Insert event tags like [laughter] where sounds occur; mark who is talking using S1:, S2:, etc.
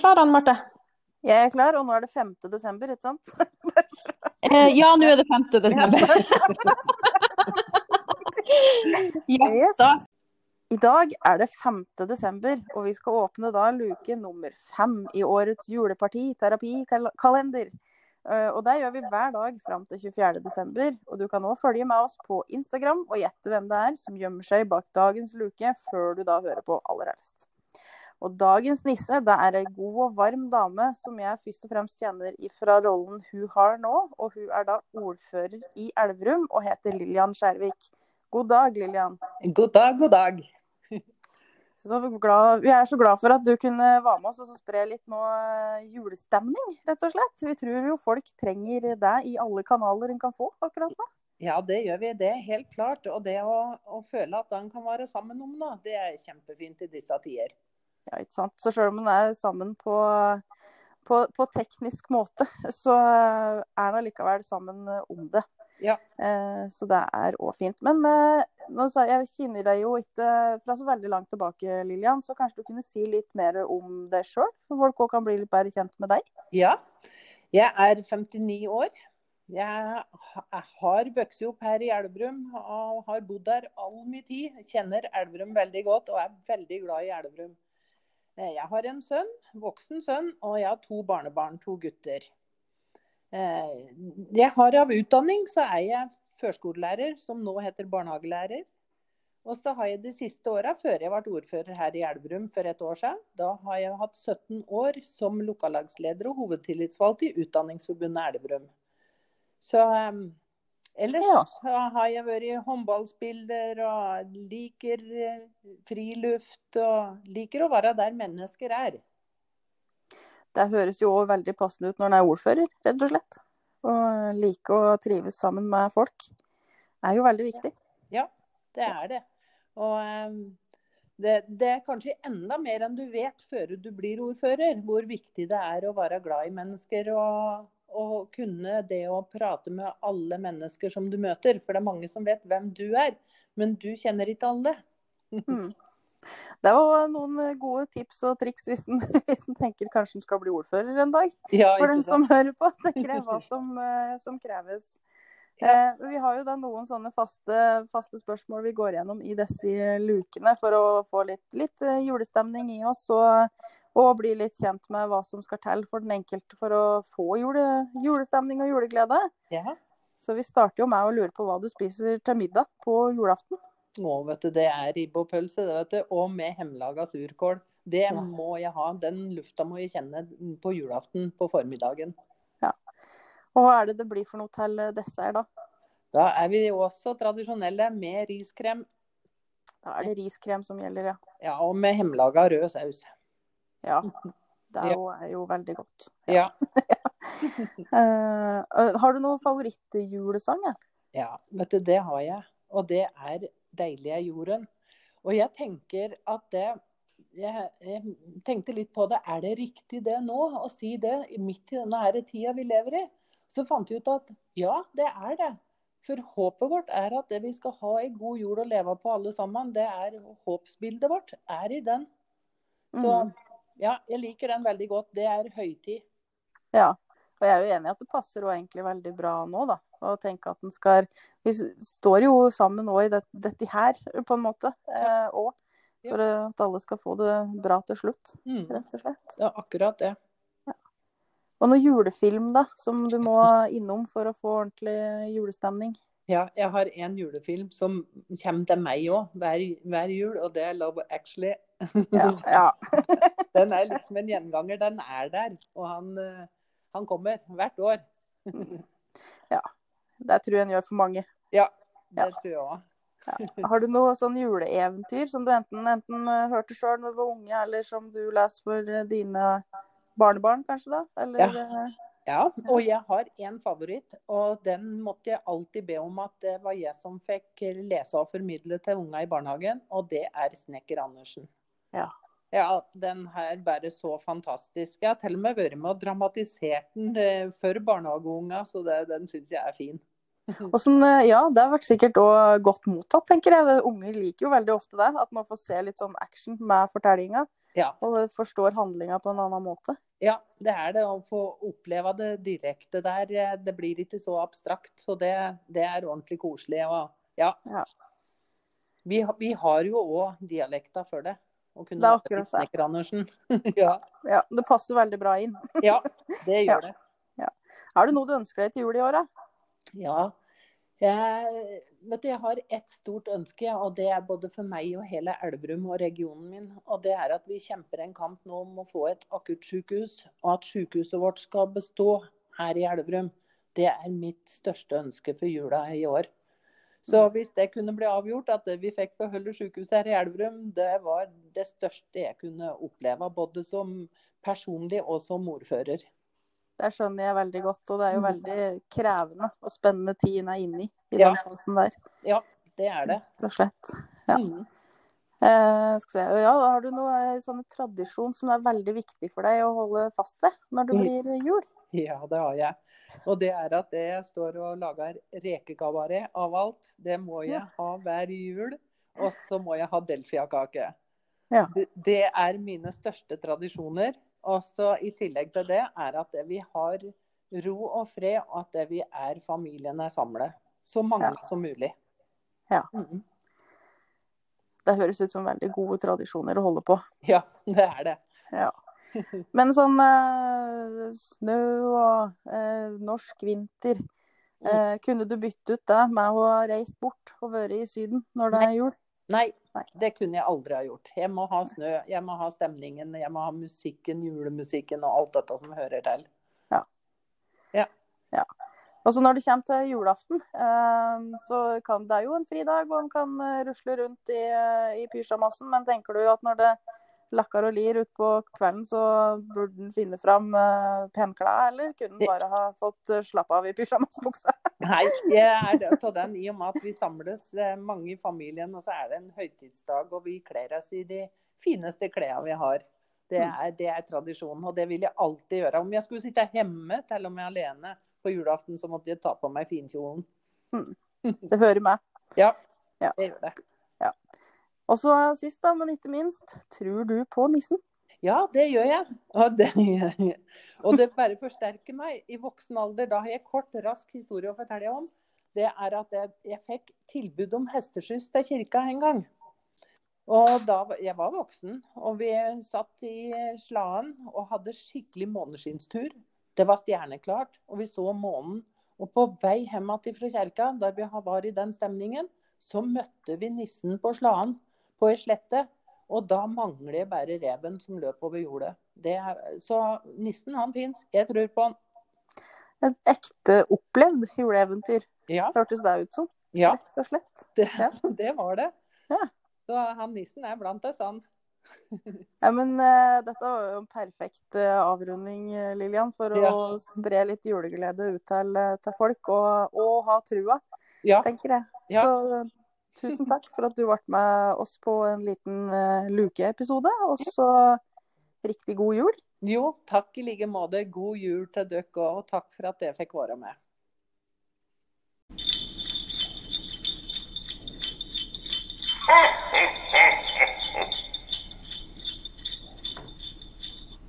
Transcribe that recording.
S1: klar, Anne Marte?
S2: Jeg er klar, og nå er det 5. desember, ikke sant? [laughs]
S1: Eh, ja, nå er det 5. desember. [laughs]
S2: Yes.
S1: da.
S2: I dag er det 5. desember, og vi skal åpne da luke nummer fem i årets juleparti-terapi-kalender. Og det gjør vi hver dag fram til 24. desember. Og du kan òg følge med oss på Instagram og gjette hvem det er som gjemmer seg bak dagens luke, før du da hører på aller helst. Og dagens nisse det er ei god og varm dame som jeg først og fremst kjenner fra rollen hun har nå. Og hun er da ordfører i Elverum og heter Lillian Skjærvik. God dag, Lillian.
S3: God dag, god dag.
S2: Glad, vi er så glad for at du kunne være med oss og så spre litt nå eh, julestemning, rett og slett. Vi tror jo folk trenger det i alle kanaler en kan få akkurat nå.
S3: Ja, det gjør vi. Det helt klart. Og det å, å føle at en kan være sammen om noe, det er kjempefint i disse tider.
S2: Ja, ikke sant. Så selv om en er sammen på, på, på teknisk måte, så er en allikevel sammen om det.
S3: Ja.
S2: Eh, så det er òg fint. Men eh, sa jeg, kjenner deg jo ikke fra så veldig langt tilbake, Lillian, så kanskje du kunne si litt mer om deg sjøl? Så folk òg kan bli litt bedre kjent med deg?
S3: Ja. Jeg er 59 år. Jeg ha- har vokst opp her i Elverum og har bodd der all min tid. Kjenner Elverum veldig godt og er veldig glad i Elverum. Eh, Jeg har en sønn, voksen sønn, og jeg har to barnebarn, to gutter. Eh, Jeg har av utdanning så er jeg førskolelærer, som nå heter barnehagelærer. Og så har jeg de siste åra, før jeg ble ordfører her i Elverum for et år siden, da har jeg hatt 17 år som lokallagsleder og hovedtillitsvalgt i Utdanningsforbundet Elverum. Så um, ellers
S2: Ja.
S3: har jeg vært håndballspiller og liker eh, friluft og liker å være der mennesker er.
S2: Det høres jo også veldig passende ut når en er ordfører, rett og slett. Og like å trives sammen med folk. Er jo veldig viktig.
S3: Ja, det er det. Og em, det, det er kanskje enda mer enn du vet før du blir ordfører, hvor viktig det er å være glad i mennesker og, og kunne det å prate med alle mennesker som du møter. For det er mange som vet hvem du er, men du kjenner ikke alle. [laughs]
S2: Mm. Det var noen gode tips og triks hvis en, [laughs] hvis en tenker kanskje en skal bli ordfører en dag.
S3: Ja,
S2: For den som hører på, tenker jeg hva [laughs] som, eh, som kreves.
S3: Ja.
S2: Eh, vi har jo da noen sånne faste, faste spørsmål vi går gjennom i disse lukene for å få litt, litt eh, julestemning i oss. Og, og bli litt kjent med hva som skal til for den enkelte for å få jule, julestemning og juleglede.
S3: Ja.
S2: Så vi starter jo med å lure på hva du spiser til middag på julaften.
S3: Å, vet du, det er ribbe og pølse, det, vet du. Og med hjemmelaga surkål. Det må jeg ha. Den lufta må jeg kjenne på julaften på formiddagen.
S2: Og hva er det det blir for noe til eh, dessert, da?
S3: Da er vi også tradisjonelle med riskrem.
S2: Da er det riskrem som gjelder, ja.
S3: Ja, og med hjemmelaga rød saus.
S2: Ja. [laughs] Det er jo, er jo veldig godt.
S3: Ja. [laughs]
S2: ja. uh, har du noen favorittjulesang? Ja?
S3: ja, vet du, det har jeg. Og det er 'Deilig er jorden'. Og jeg tenker at det jeg, jeg tenkte litt på det. Er det riktig det nå, å si det midt i denne her tida vi lever i? Så fant jeg ut at ja, det er det. For håpet vårt er at det vi skal ha ei god jord å leve på alle sammen, det er håpsbildet vårt er i den. Så
S2: Mhm.
S3: ja, jeg liker den veldig godt. Det er høytid.
S2: ja. Og jeg er jo enig i at det passer jo egentlig veldig bra nå, da. Å tenke at den skal Vi står jo sammen nå i det, dette her, på en måte. Òg.
S3: Ja.
S2: for eh, at alle skal få det bra til slutt,
S3: Mm,
S2: rett og slett.
S3: er akkurat det.
S2: Og noe julefilm, da, som du må innom for å få ordentlig julestemning.
S3: Ja, jeg har en julefilm som kommer til meg òg hver, hver jul, og det er 'Love Actually'.
S2: Ja. [laughs] ja.
S3: Den er liksom en gjenganger. Den er der, og han, eh, han kommer hvert år. ja.
S2: Det tror jeg en gjør for mange.
S3: Ja, det
S2: Ja.
S3: tror jeg òg.
S2: Har du noe sånn juleeventyr som du enten, enten eh, hørte sjøl når du var unge, eller som du leser for eh, dine barnebarn, kanskje? da? Eller,
S3: Ja.
S2: eh,
S3: Ja, og jeg har en favoritt, og den måtte jeg alltid be om at det var jeg som fikk lese og formidle til unga i barnehagen, og det er 'Snekker Andersen'.
S2: Ja.
S3: Ja, den her bare så fantastisk. Jeg har til og med vært med og dramatisert den eh, for barnehageunga, så det, den syns jeg er fin. [laughs]
S2: Og som, eh, ja, det har vært sikkert òg godt mottatt, tenker jeg. Unger liker jo veldig ofte det. At man får se litt sånn action med fortellinga.
S3: Ja.
S2: Og forstår handlinga på en annen måte.
S3: Ja, det er det. Å få oppleve det direkte der. Det blir ikke så abstrakt. Så det, det er ordentlig koselig. Og ja.
S2: Ja.
S3: Vi, vi har jo òg dialekta for det.
S2: Det er akkurat det. [laughs]
S3: Ja.
S2: Ja, Det passer veldig bra inn.
S3: ja, det gjør det.
S2: Er det noe du ønsker deg til jul i år, da?
S3: Ja. Jeg, vet du, jeg har ett stort ønske, og det er både for meg og hele Elverum og regionen min. Og det er at vi kjemper en kamp nå om å få et akuttsykehus, og at sykehuset vårt skal bestå her i Elverum. Det er mitt største ønske for jula i år. Så hvis det kunne bli avgjort, at vi fikk beholde sykehuset her i Elverum, det var det største jeg kunne oppleve. Både som personlig og som ordfører.
S2: Det skjønner jeg veldig godt, og det er jo
S3: Mm.
S2: veldig krevende og spennende tid en er inne i i
S3: Ja.
S2: den fasen der,
S3: Ja, det er det.
S2: rett og slett. Ja.
S3: Mm.
S2: Eh, se. Ja, har du noe eh, sånn tradisjon som er veldig viktig for deg å holde fast ved når det
S3: Mm.
S2: blir jul?
S3: Ja, det har jeg. Og det er at jeg står og lager rekekabaret av alt. Det må jeg ha hver jul. Og så må jeg ha delfiakake.
S2: Ja.
S3: Det, det er mine største tradisjoner. Og så i tillegg til det er at det vi har ro og fred, og at det vi er familien er samlet. Så mange
S2: Ja.
S3: som mulig.
S2: Ja.
S3: Mm.
S2: Det høres ut som veldig gode tradisjoner å holde på.
S3: ja, det er det.
S2: Ja. [laughs] Men sånn eh, snø og eh, norsk vinter, eh, kunne du bytte ut det med å ha reist bort og vært i Syden når det er jul?
S3: Nei, det kunne jeg aldri ha gjort. Jeg må ha snø, jeg må ha stemningen, jeg må ha musikken, julemusikken og alt dette som hører til. Ja.
S2: Og så når det kommer til julaften, eh, så kan det er jo en fridag, og en kan eh, rusle rundt i, eh, i pysjamasen. Men tenker du at når det lakker og lir utpå kvelden, så burde han finne fram uh, penklær, eller kunne han bare ha fått uh, slappe av i pysjamasbuksa? [laughs]
S3: Nei, jeg er det- av den i og med at vi samles eh, mange i familien, og så er det en høytidsdag, og vi kler oss i de fineste klærne vi har. Det er, det er tradisjonen, og det vil jeg alltid gjøre. Om jeg skulle sitte hjemme, til og med alene, på julaften, så måtte jeg ta på meg finkjolen.
S2: Det hører med.
S3: Ja,
S2: Ja.
S3: det gjør det.
S2: Og så sist, da, men ikke minst, tror du på nissen?
S3: Ja, det gjør jeg. Og det, [laughs] og det bare forsterker meg. I voksen alder, da har jeg kort, rask historie å fortelle om. Det er at jeg, jeg fikk tilbud om hesteskyss til kirka en gang. Og da Jeg var voksen, og vi satt i Slaen og hadde skikkelig måneskinstur. Det var stjerneklart, og vi så månen. Og på vei hjem igjen fra kirka, der vi var i den stemningen, så møtte vi nissen på Slaen, på ei slette. Og da mangler bare reven som løp over jordet. Det er, så nissen, han fins. Jeg tror på han.
S2: Et ekte opplevd juleeventyr,
S3: Ja,
S2: hørtes det ut som.
S3: ja
S2: Rett og slett.
S3: det,
S2: Ja. [laughs]
S3: det var det.
S2: Ja.
S3: Så han nissen er blant oss, han. [laughs]
S2: Ja, men uh, dette var jo en perfekt uh, avrunding, eh, Lillian, for å spre litt juleglede ut til, til folk, og, og ha trua,
S3: Ja.
S2: tenker jeg.
S3: Ja.
S2: Så tusen takk for at du ble med oss på en liten uh, lukeepisode, og så riktig god jul.
S3: Jo, takk i like måte. God jul til dere òg, og takk for at jeg fikk være med.
S4: Ha ha ha!